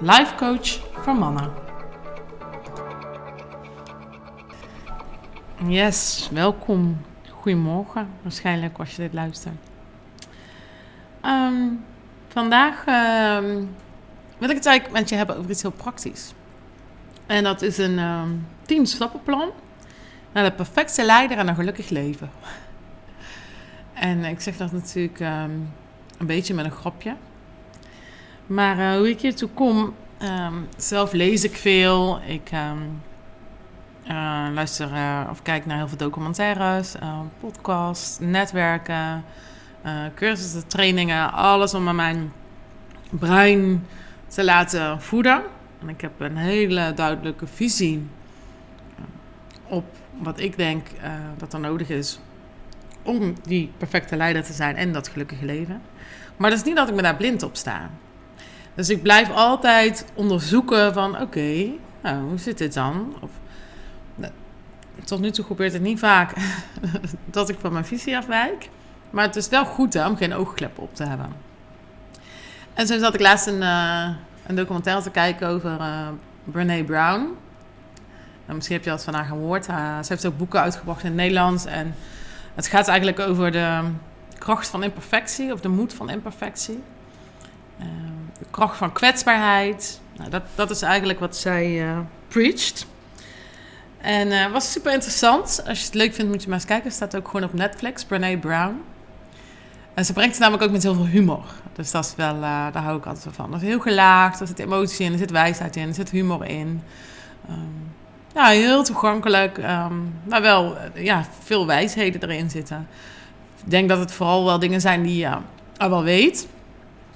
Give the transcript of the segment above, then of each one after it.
life coach voor mannen. Yes, welkom. Goedemorgen, waarschijnlijk als je dit luistert. Ehm, vandaag ehm, wil ik het eigenlijk met je hebben over iets heel praktisch. En dat is een um, tien stappenplan naar de perfecte leider en een gelukkig leven. En ik zeg dat natuurlijk een beetje met een grapje. Maar uh, hoe ik hiertoe kom, um, zelf lees ik veel. Ik um, uh, luister uh, of kijk naar heel veel documentaires, podcasts, netwerken, cursussen, trainingen. Alles om mijn brein te laten voeden. En ik heb een hele duidelijke visie op wat ik denk dat er nodig is om die perfecte leider te zijn en dat gelukkige leven. Maar dat is niet dat ik me daar blind op sta. Dus ik blijf altijd onderzoeken van oké, nou, hoe zit dit dan? Of, nou, tot nu toe gebeurt het niet vaak dat ik van mijn visie afwijk. Maar het is wel goed hè, om geen oogkleppen op te hebben. En zo zat ik laatst een, uh, een documentaire te kijken over uh, Brene Brown. Nou, misschien heb je dat van haar gehoord. Uh, ze heeft ook boeken uitgebracht in het Nederlands. En het gaat eigenlijk over de kracht van imperfectie of de moed van imperfectie. Ehm, de kracht van kwetsbaarheid. Nou, dat, dat is eigenlijk wat zij uh, preached. En uh, was super interessant. Als je het leuk vindt, moet je maar eens kijken. Staat ook gewoon op Netflix, Brene Brown. En ze brengt het namelijk ook met heel veel humor. Dus dat is wel, uh, daar hou ik altijd van. Dat is heel gelaagd, er zit emotie in, er zit wijsheid in, er zit humor in. Um, ja, heel toegankelijk, um, maar wel ja, veel wijsheden erin zitten. Ik denk dat het vooral wel dingen zijn die je al wel weet.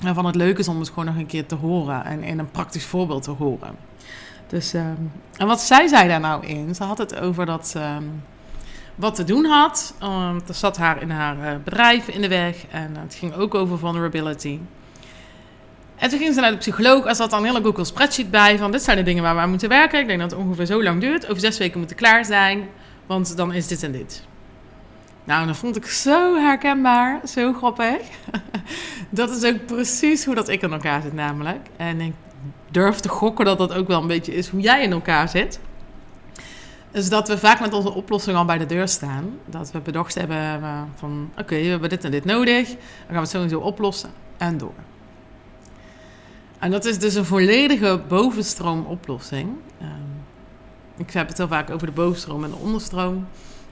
Waarvan het leuk is om het gewoon nog een keer te horen en in een praktisch voorbeeld te horen. Dus, um, en wat zij zei daar nou in? Ze had het over dat ze um, wat te doen had. Um, er zat haar in haar uh, bedrijf in de weg en het ging ook over vulnerability. En toen ging ze naar de psycholoog en zat dan een hele Google spreadsheet bij van dit zijn de dingen waar we moeten werken. Ik denk dat het ongeveer zo lang duurt. Over zes weken moeten klaar zijn, want dan is dit en dit. Nou, dat vond ik zo herkenbaar, zo grappig. dat is ook precies hoe dat ik in elkaar zit namelijk. En ik durf te gokken dat dat ook wel een beetje is hoe jij in elkaar zit. Dus dat we vaak met onze oplossing al bij de deur staan. Dat we bedacht hebben van, oké, we hebben dit en dit nodig. Dan gaan we het sowieso oplossen en door. En dat is dus een volledige bovenstroomoplossing. Um, ik heb het heel vaak over de bovenstroom en de onderstroom.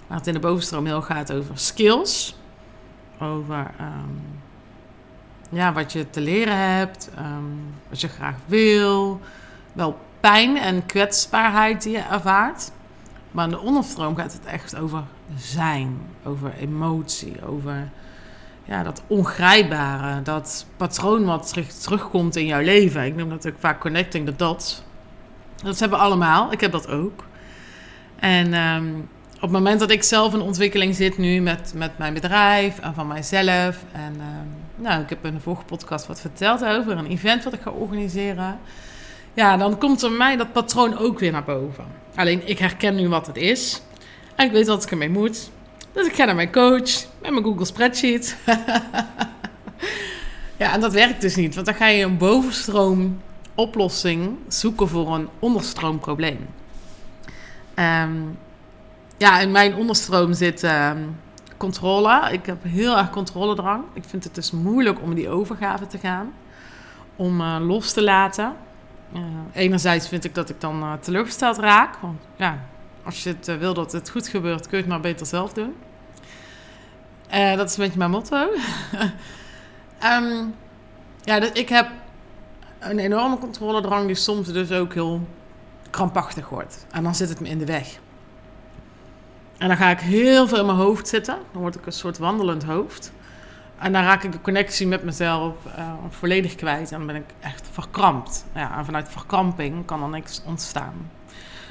Waar het in de bovenstroom heel gaat over skills. Over um, ja, wat je te leren hebt. Um, wat je graag wil. Wel pijn en kwetsbaarheid die je ervaart. Maar in de onderstroom gaat het echt over zijn. Over emotie. Over ja, dat ongrijpbare. Dat patroon wat terug, terugkomt in jouw leven. Ik noem dat ook vaak connecting the dots. Dat hebben we allemaal. Ik heb dat ook. En um, op het moment dat ik zelf in ontwikkeling zit nu met, met mijn bedrijf en van mijzelf. En uh, nou, ik heb in de vorige podcast wat verteld over een event wat ik ga organiseren. Ja, dan komt er mij dat patroon ook weer naar boven. Alleen ik herken nu wat het is. En ik weet wat ik ermee moet. Dus ik ga naar mijn coach met mijn Google Spreadsheet. ja, en dat werkt dus niet. Want dan ga je een bovenstroom oplossing zoeken voor een onderstroomprobleem. Um, ja, in mijn onderstroom zit uh, controle. Ik heb heel erg controledrang. Ik vind het dus moeilijk om die overgave te gaan. Om uh, los te laten. Uh, enerzijds vind ik dat ik dan uh, teleurgesteld raak. Want ja, als je het wil dat het goed gebeurt, kun je het maar beter zelf doen. dat is een beetje mijn motto. um, ja, dus ik heb een enorme controledrang die soms dus ook heel krampachtig wordt. En dan zit het me in de weg. En dan ga ik heel veel in mijn hoofd zitten. Dan word ik een soort wandelend hoofd. En dan raak ik de connectie met mezelf uh, volledig kwijt. En dan ben ik echt verkrampt. Ja, en vanuit verkramping kan er niks ontstaan.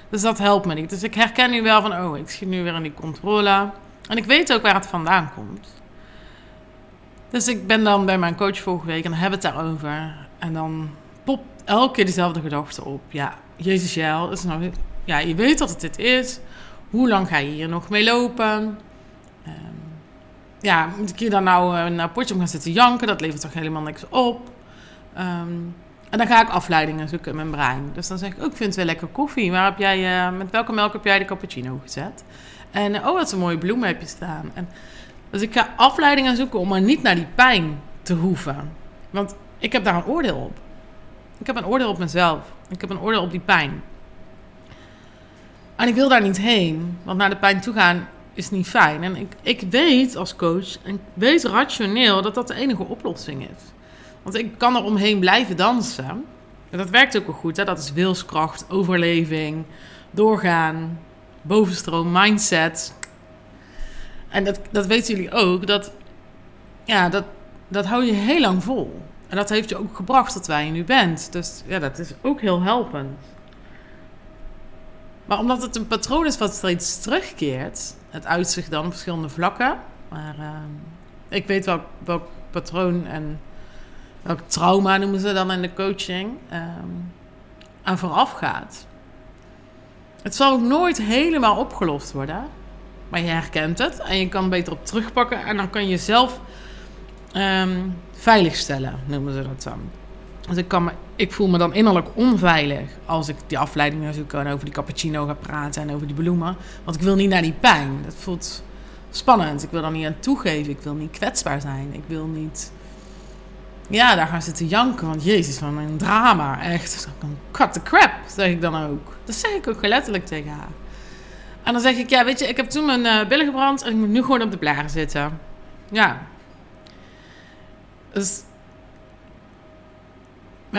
Dus dat helpt me niet. Dus ik herken nu wel van, oh, ik schiet nu weer in die controle. En ik weet ook waar het vandaan komt. Dus ik ben dan bij mijn coach vorige week en dan hebben het daarover. En dan popt elke keer diezelfde gedachte op. Ja, Jezus Jel, is nou, ja, je weet dat het dit is. Hoe lang ga je hier nog mee lopen? Um, ja, moet ik hier dan nou uh, naar potje gaan zitten janken? Dat levert toch helemaal niks op? Um, en dan ga ik afleidingen zoeken in mijn brein. Dus dan zeg ik, oh, ik vind het wel lekker koffie. Waar heb jij, uh, met welke melk heb jij de cappuccino gezet? En oh, wat een mooie bloemen heb je staan. En, dus ik ga afleidingen zoeken om maar niet naar die pijn te hoeven. Want ik heb daar een oordeel op. Ik heb een oordeel op mezelf. Ik heb een oordeel op die pijn. En ik wil daar niet heen. Want naar de pijn toe gaan is niet fijn. En ik, ik weet als coach, en ik weet rationeel, dat dat de enige oplossing is. Want ik kan er omheen blijven dansen. En dat werkt ook wel goed. Hè? Dat is wilskracht, overleving, doorgaan, bovenstroom, mindset. En dat, dat weten jullie ook. Dat, ja, dat, dat hou je heel lang vol. En dat heeft je ook gebracht tot waar je nu bent. Dus ja, dat is ook heel helpend. Maar omdat het een patroon is wat steeds terugkeert, het uitzicht dan op verschillende vlakken. Maar uh, ik weet welk, welk patroon en welk trauma noemen ze dan in de coaching um, aan vooraf gaat. Het zal ook nooit helemaal opgelost worden. Maar je herkent het en je kan beter op terugpakken. En dan kan je zelf um, veiligstellen, noemen ze dat dan. Dus ik, kan me, ik voel me dan innerlijk onveilig als ik die afleiding zoek en over die cappuccino ga praten en over die bloemen. Want ik wil niet naar die pijn. Dat voelt spannend. Ik wil er niet aan toegeven. Ik wil niet kwetsbaar zijn. Ik wil niet. Ja, daar gaan zitten janken. Want jezus, van een drama. Echt. Cut the crap, zeg ik dan ook. Dat zeg ik ook letterlijk tegen haar. En dan zeg ik, ja, weet je, ik heb toen mijn uh, billen gebrand en ik moet nu gewoon op de blaren zitten. Ja. Dus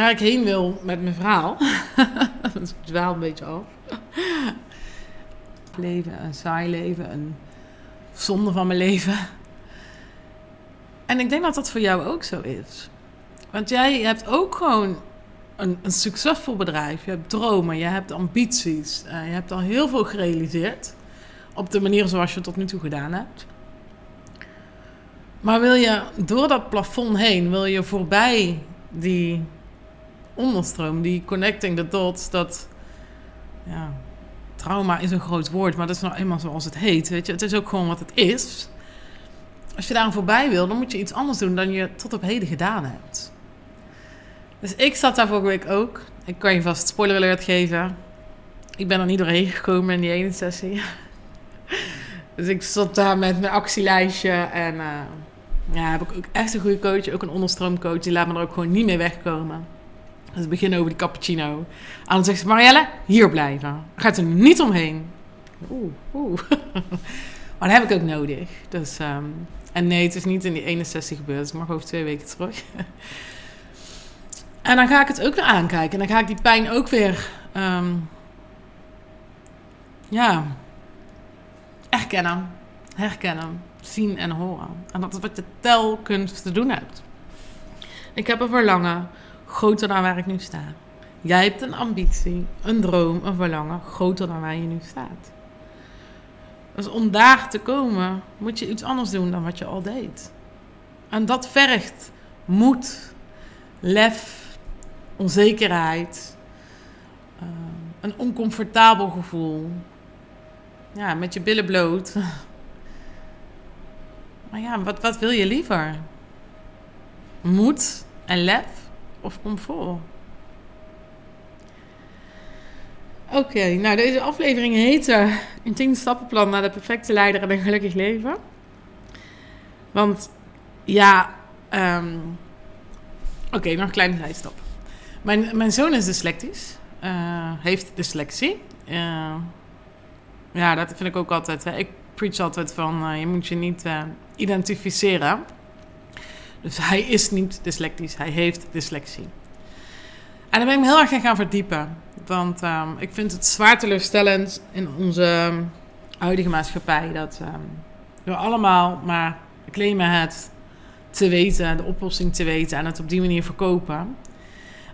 waar ik heen wil met mijn verhaal. dat dwaal een beetje af. leven, een saai leven, een zonde van mijn leven. En ik denk dat dat voor jou ook zo is. Want jij hebt ook gewoon een, een succesvol bedrijf. Je hebt dromen, je hebt ambities. Uh, je hebt al heel veel gerealiseerd. Op de manier zoals je het tot nu toe gedaan hebt. Maar wil je door dat plafond heen, wil je voorbij die onderstroom, die connecting the dots, dat ja, trauma is een groot woord, maar dat is nou eenmaal zoals het heet. Weet je, het is ook gewoon wat het is. Als je daar voorbij wil, dan moet je iets anders doen dan je tot op heden gedaan hebt. Dus ik zat daar vorige week ook. Ik kan je vast spoiler alert geven. Ik ben er niet doorheen gekomen in die ene sessie. Dus ik zat daar met mijn actielijstje en uh, ja, heb ik ook echt een goede coach, ook een onderstroomcoach. Die laat me er ook gewoon niet mee wegkomen. Dus we beginnen over die cappuccino. En dan zegt ze, Marielle, hier blijven. Gaat er niet omheen. Oeh, oeh. maar dat heb ik ook nodig. Dus, um, en nee, het is niet in die ene sessie gebeurd. Dus ik mag over twee weken terug. en dan ga ik het ook weer aankijken. En dan ga ik die pijn ook weer... Um, ja, erkennen, herkennen, zien en horen. En dat is wat je telkens te doen hebt. Ik heb een verlangen groter dan waar ik nu sta. Jij hebt een ambitie, een droom, een verlangen groter dan waar je nu staat. Dus om daar te komen, moet je iets anders doen dan wat je al deed. En dat vergt moed, lef, onzekerheid, uh, een oncomfortabel gevoel. Ja, met je billen bloot. Maar ja, wat, wat wil je liever? Moed en lef of comfort? Oké, nou deze aflevering heet uh, een 10 stappenplan naar de perfecte leider en een gelukkig leven. Want ja, um, oké, nog een kleine zijstap. Mijn, mijn zoon is dyslectisch, uh, heeft dyslexie. Uh, ja, dat vind ik ook altijd. Hè. Ik preach altijd van je moet je niet identificeren. Dus hij is niet dyslectisch, hij heeft dyslexie. En daar ben ik me heel erg in gaan verdiepen. Want um, ik vind het zwaar teleurstellend in onze huidige maatschappij dat um, we allemaal maar claimen het te weten, de oplossing te weten en het op die manier verkopen.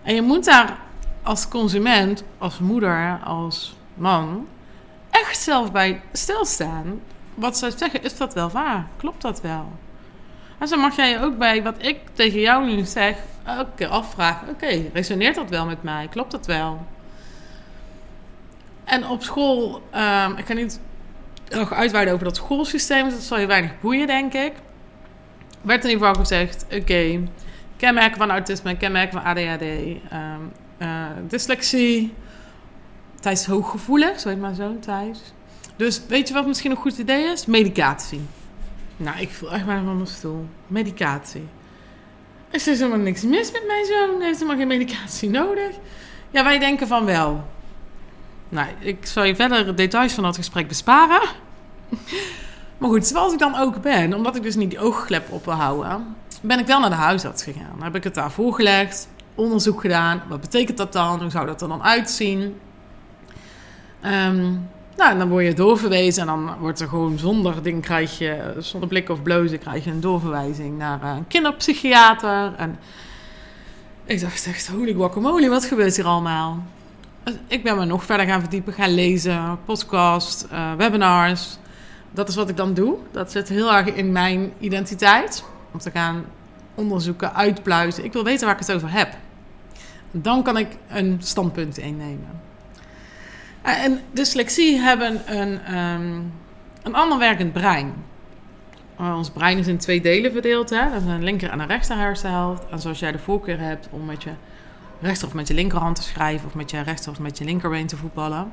En je moet daar als consument, als moeder, als man, echt zelf bij stilstaan. Wat ze zeggen, is dat wel waar? Klopt dat wel? En zo mag jij je ook bij wat ik tegen jou nu zeg, elke afvragen: oké, resoneert dat wel met mij? Klopt dat wel? En op school, um, ik ga niet nog uitweiden over dat schoolsysteem, dat zal je weinig boeien, denk ik. Werd in ieder geval gezegd: oké, kenmerken van autisme, kenmerken van ADHD, ehm, uh, dyslexie, Thijs hooggevoelig, zo heet mijn zoon Thijs. Dus weet je wat misschien een goed idee is? Medicatie. Nou, ik voel echt maar van mijn stoel. Medicatie. Is er helemaal niks mis met mijn zoon? Heeft helemaal geen medicatie nodig? Ja, wij denken van wel. Nou, ik zal je verder details van dat gesprek besparen. Maar goed, zoals ik dan ook ben, omdat ik dus niet die oogklep op wil houden, ben ik wel naar de huisarts gegaan. Dan heb ik het daar voorgelegd, onderzoek gedaan. Wat betekent dat dan? Hoe zou dat er dan uitzien? Um, nou, dan word je doorverwezen en dan wordt er gewoon zonder ding krijg je, zonder blik of blozen, krijg je een doorverwijzing naar eh, een kinderpsychiater. En ik dacht echt, holy guacamole, wat gebeurt hier allemaal? Dus ik ben me nog verder gaan verdiepen, gaan lezen, podcast, uh, webinars. Dat is wat ik dan doe. Dat zit heel erg in mijn identiteit. Om te gaan onderzoeken, uitpluizen. Ik wil weten waar ik het over heb. Dan kan ik een standpunt innemen. Eh, en dyslexie hebben een, um, een ander werkend brein. Uh, ons brein is in twee delen verdeeld. Hè? Een linker en een rechter hersenhelft. En zoals jij de voorkeur hebt om met je rechter of met je linkerhand te schrijven... of met je rechter of met je linkerbeen te voetballen...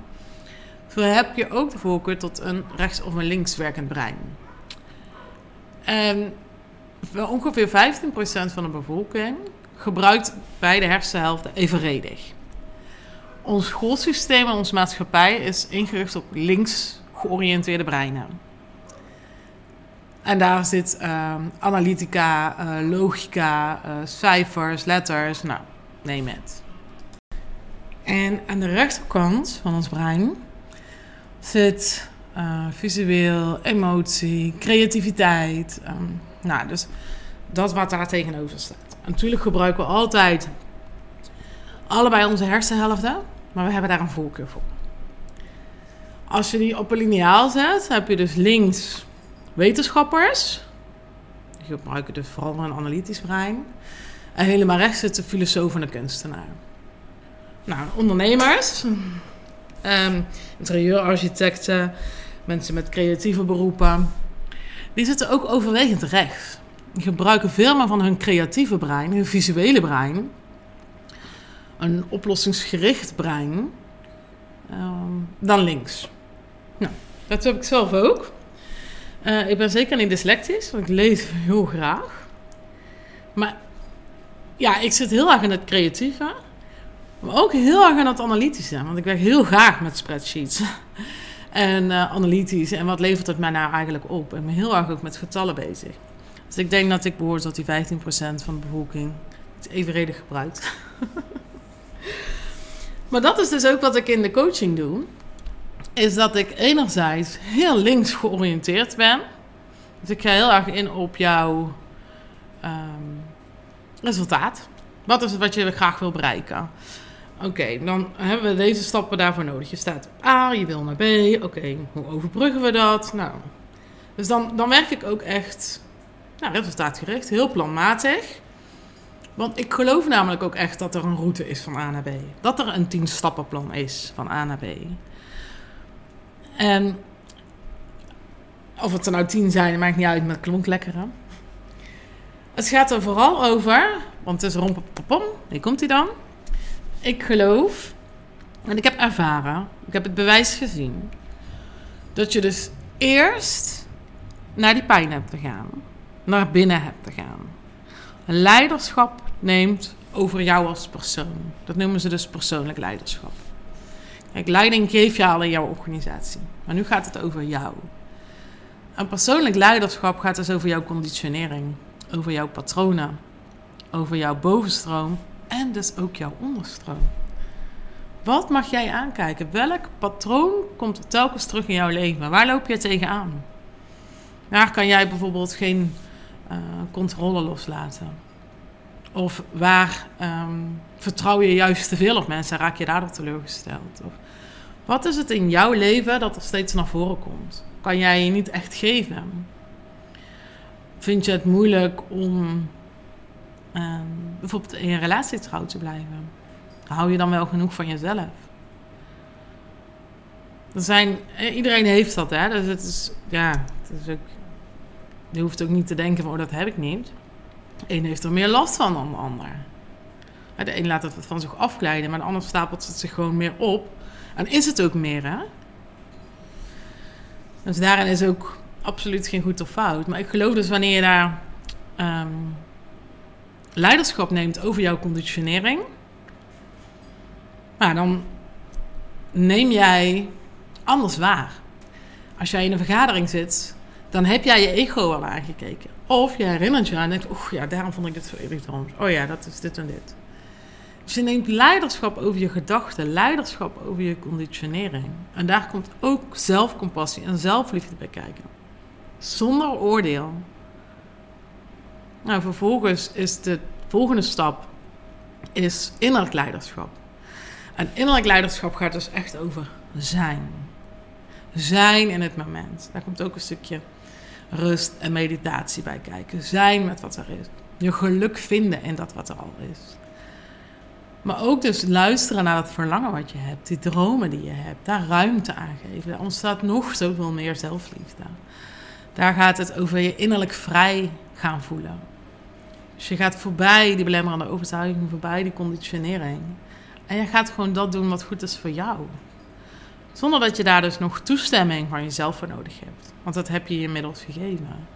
zo heb je ook de voorkeur tot een rechts- of een linkswerkend brein. En ongeveer 15% van de bevolking gebruikt beide hersenhelften evenredig ons schoolsysteem en onze maatschappij is ingericht op links georiënteerde breinen. En daar zit uh, analytica, uh, logica, uh, cijfers, letters, nou, neem het. En aan de rechterkant van ons brein zit visueel, emotie, creativiteit. Um, nou, dus dat wat daar tegenover staat. Natuurlijk gebruiken we altijd allebei onze hersenhelften, maar we hebben daar een voorkeur voor. Als je die op een lineaal zet, heb je dus links wetenschappers. Die gebruiken dus vooral een analytisch brein. En helemaal rechts zit de filosoof en de kunstenaar. Nou, ondernemers, um, interieurarchitecten, mensen met creatieve beroepen. Die zitten ook overwegend rechts. Die gebruiken veel meer van hun creatieve brein, hun visuele brein, een oplossingsgericht brein ehm, dan links. Nou, dat heb ik zelf ook. Uh, ik ben zeker niet dyslectisch, want ik lees heel graag. Maar ja, ik zit heel erg in het creatieve. Maar ook heel erg in het analytische. Want ik werk heel graag met spreadsheets. en uh, analytisch. En wat levert het mij nou eigenlijk op? Ik ben heel erg ook met getallen bezig. Dus ik denk dat ik behoor tot die 15% van de bevolking. Het evenredig gebruikt. Maar dat is dus ook wat ik in de coaching doe. Is dat ik enerzijds heel links georiënteerd ben. Dus ik ga heel erg in op jouw um, resultaat. Wat is het wat je graag wil bereiken? Oké, dan hebben we deze stappen daarvoor nodig. Je staat op A, je wil naar B. Oké, hoe overbruggen we dat? Nou, dus dan, dan werk ik ook echt nou, resultaatgericht, heel planmatig. Want ik geloof namelijk ook echt dat er een route is van A naar B. Dat er een tien stappenplan is van A naar B. En of het er nou tien zijn, maakt niet uit, maar het klonk lekker? Het gaat er vooral over, want het is rompepopom, hier komt hij dan. Ik geloof, en ik heb ervaren, ik heb het bewijs gezien, dat je dus eerst naar die pijn hebt te gaan, naar binnen hebt te gaan leiderschap neemt over jou als persoon. Dat noemen ze dus persoonlijk leiderschap. Kijk, leiding geef je al in jouw organisatie. Maar nu gaat het over jou. En persoonlijk leiderschap gaat dus over jouw conditionering, over jouw patronen, over jouw bovenstroom en dus ook jouw onderstroom. Wat mag jij aankijken? Welk patroon komt er telkens terug in jouw leven? Waar loop je tegenaan? Waar kan jij bijvoorbeeld geen controle loslaten? Of waar ehm, vertrouw je juist te veel op mensen en raak je daardoor teleurgesteld? Of wat is het in jouw leven dat er steeds naar voren komt? Kan jij je niet echt geven? Vind je het moeilijk om um, bijvoorbeeld in een relatie trouw te blijven? Hou je dan wel genoeg van jezelf? Er zijn, eh, iedereen heeft dat, hè? Dus het is, ja, het is ook, je hoeft ook niet te denken van, oh, dat heb ik niet. Een heeft er meer last van dan de ander. De een laat het van zich afglijden, maar de ander stapelt het zich gewoon meer op. En is het ook meer, hè? Dus daarin is ook absoluut geen goed of fout. Maar ik geloof dus wanneer je daar ehm, leiderschap neemt over jouw conditionering, nou, dan neem jij anders waar. Als jij in een vergadering zit, dan heb jij je ego al aangekeken. Of je herinnert je aan en denkt, oeh ja, daarom vond ik dit zo irritant. Oh ja, dat is dit en dit. Dus je neemt leiderschap over je gedachten, leiderschap over je conditionering. En daar komt ook zelfcompassie en zelfliefde bij kijken. Zonder oordeel. Nou, vervolgens is de volgende stap is innerlijk leiderschap. En innerlijk leiderschap gaat dus echt over zijn. Zijn in het moment. Daar komt ook een stukje rust en meditatie bij kijken. Zijn met wat er is. Je geluk vinden in dat wat er al is. Maar ook dus luisteren naar dat verlangen wat je hebt, die dromen die je hebt, daar ruimte aan geven. Daar ontstaat nog zoveel meer zelfliefde. Daar gaat het over je innerlijk vrij gaan voelen. Dus je gaat voorbij die belemmerende overtuiging, voorbij die conditionering. En je gaat gewoon dat doen wat goed is voor jou. Zonder dat je daar dus nog toestemming van jezelf voor nodig hebt. Want dat heb je je inmiddels gegeven.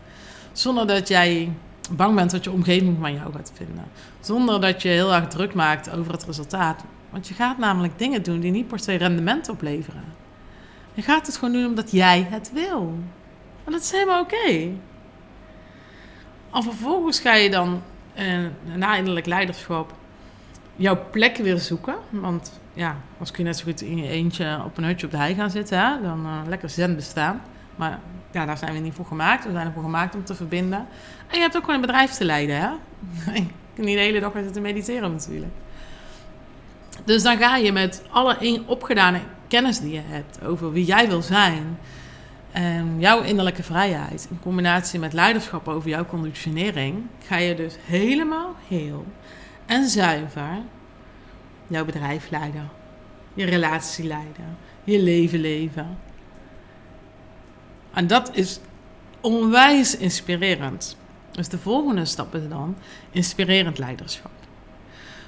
Zonder dat jij bang bent wat je omgeving van jou gaat vinden. Zonder dat je heel erg druk maakt over het resultaat. Want je gaat namelijk dingen doen die niet per se rendement opleveren. Je gaat het gewoon doen omdat jij het wil. En dat is helemaal oké. Okay. En vervolgens ga je dan uh, na eindelijk leiderschap jouw plek weer zoeken. Want ja, als kun je net zo goed in je eentje op een hutje op de hei gaan zitten, dan uh, lekker zen bestaan. Maar ja, daar zijn we niet voor gemaakt. We zijn ervoor gemaakt om te verbinden. En je hebt ook gewoon een bedrijf te leiden, hè? niet de hele dag zitten mediteren natuurlijk. Dus dan ga je met alle opgedane kennis die je hebt over wie jij wil zijn... en jouw innerlijke vrijheid in combinatie met leiderschap over jouw conditionering... ga je dus helemaal heel en zuiver jouw bedrijf leiden. Je relatie leiden. Je leven leven. En dat is onwijs inspirerend. Dus de volgende stap is dan inspirerend leiderschap.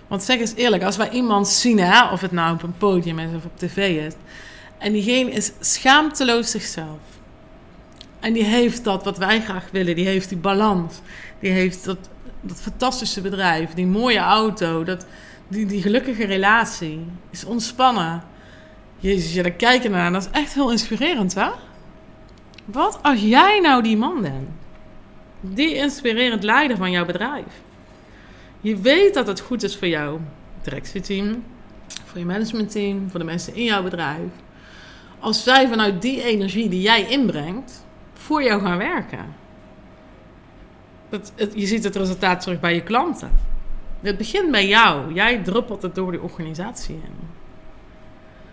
Want zeg eens eerlijk, als wij iemand zien, hè, of het nou op een podium is of op tv is, en diegene is schaamteloos zichzelf. En die heeft dat wat wij graag willen, die heeft die balans, die heeft dat, dat fantastische bedrijf, die mooie auto, dat, die, die gelukkige relatie, is ontspannen. Jezus, je daar kijken naar, dat is echt heel inspirerend, hè? Wat als jij nou die man bent? Die inspirerend leider van jouw bedrijf. Je weet dat het goed is voor jouw directieteam, voor je managementteam, voor de mensen in jouw bedrijf. Als zij vanuit die energie die jij inbrengt, voor jou gaan werken. Dat, je ziet het resultaat terug bij je klanten. Het begint bij jou. Jij druppelt het door die organisatie in.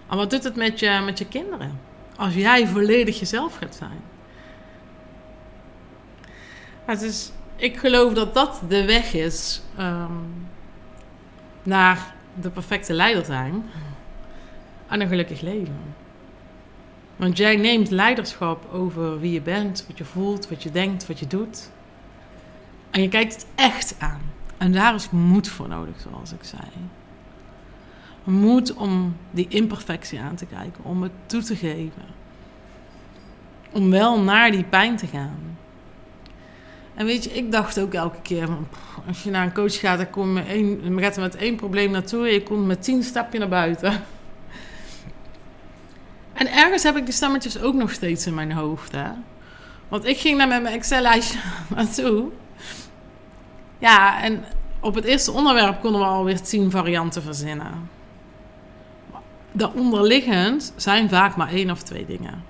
En wat doet het met je, met je kinderen? Als jij volledig jezelf gaat zijn. Het is, ik geloof dat dat de weg is um, naar de perfecte leider zijn en een gelukkig leven. Want jij neemt leiderschap over wie je bent, wat je voelt, wat je denkt, wat je doet. En je kijkt het echt aan. En daar is moed voor nodig, zoals ik zei. Moed om die imperfectie aan te kijken, om het toe te geven. Om wel naar die pijn te gaan. En weet je, ik dacht ook elke keer, als je naar een coach gaat, dan kom je één, gaat er met één probleem naartoe en je komt met tien stapjes naar buiten. En ergens heb ik die stemmetjes ook nog steeds in mijn hoofd. Hè? Want ik ging daar met mijn Excel-lijstje naartoe. Ja, en op het eerste onderwerp konden we alweer tien varianten verzinnen. Daaronderliggend zijn vaak maar één of twee dingen.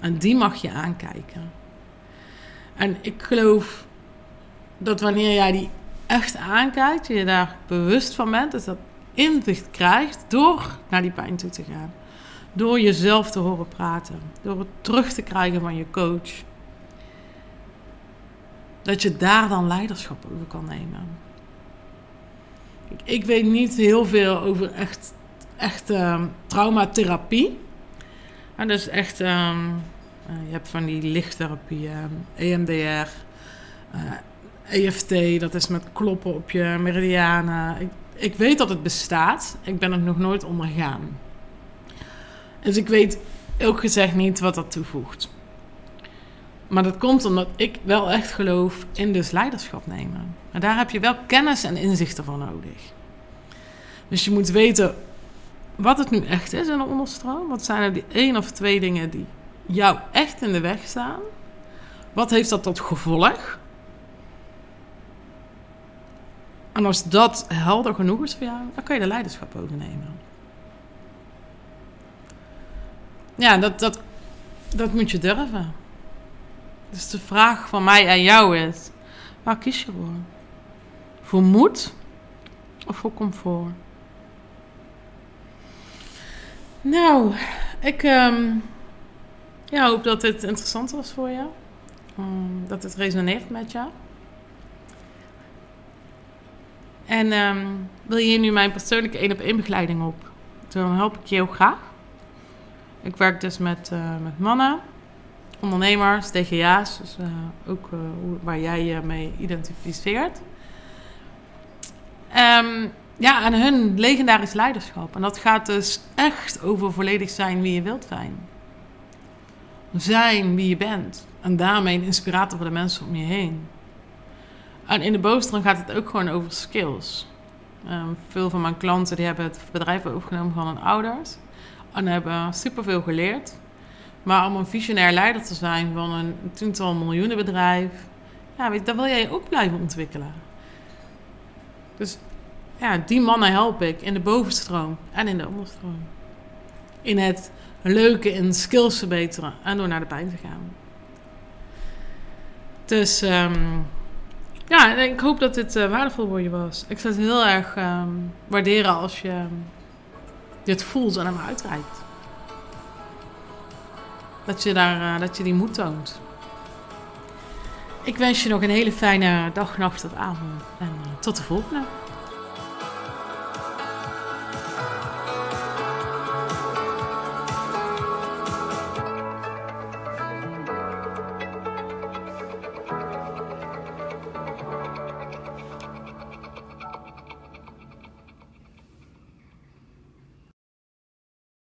En die mag je aankijken. En ik geloof dat wanneer jij die echt aankijkt, je daar bewust van bent, dus dat inzicht krijgt door naar die pijn toe te gaan. Door jezelf te horen praten. Door het terug te krijgen van je coach. Dat je daar dan leiderschap over kan nemen. Ik, ik weet niet heel veel over echt, echt uh, traumatherapie. En dus echt, um, uh, je hebt van die lichttherapie, EMDR, uh, EFT, dat is met kloppen op je meridianen. Ik, ik weet dat het bestaat. Ik ben het nog nooit ondergaan. Dus ik weet ook gezegd niet wat dat toevoegt. Maar dat komt omdat ik wel echt geloof in dus leiderschap nemen. En daar heb je wel kennis en inzichten voor nodig. Dus je moet weten wat het nu echt is in een onderstroom. Wat zijn er die één of twee dingen die jou echt in de weg staan? Wat heeft dat tot gevolg? En als dat helder genoeg is voor jou, dan kan je de leiderschap overnemen. Ja, dat, dat, dat moet je durven. Dus de vraag van mij aan jou is: waar kies je voor? Voor moed of voor comfort? Nou, ik ja, hoop dat dit interessant was voor jou. Um, dat het resoneert met jou. En um, wil je nu mijn persoonlijke één op één begeleiding op? Dan help ik je heel graag. Ik werk dus met, uh, met mannen, ondernemers, DGA's, dus uh, ook uh, waar jij je mee identificeert. Um, ja, en hun legendarisch leiderschap. En dat gaat dus echt over volledig zijn wie je wilt zijn. Zijn wie je bent. En daarmee een inspirator voor de mensen om je heen. En in de bovenste gaat het ook gewoon over skills. Um, veel van mijn klanten die hebben het bedrijf overgenomen van hun ouders. En hebben superveel geleerd. Maar om een visionair leider te zijn van een tiental miljoenen bedrijf... Ja, weet, dat wil jij ook blijven ontwikkelen. Dus ja, die mannen help ik in de bovenstroom en in de onderstroom. In het leuke in skills verbeteren en door naar de pijn te gaan. Dus um, ja, ik hoop dat dit uh, waardevol voor je was. Ik zou het heel erg um, waarderen als je dit voelt en hem uitreikt. Dat je, daar, uh, dat je die moed toont. Ik wens je nog een hele fijne dag, nacht of avond. En uh, tot de volgende.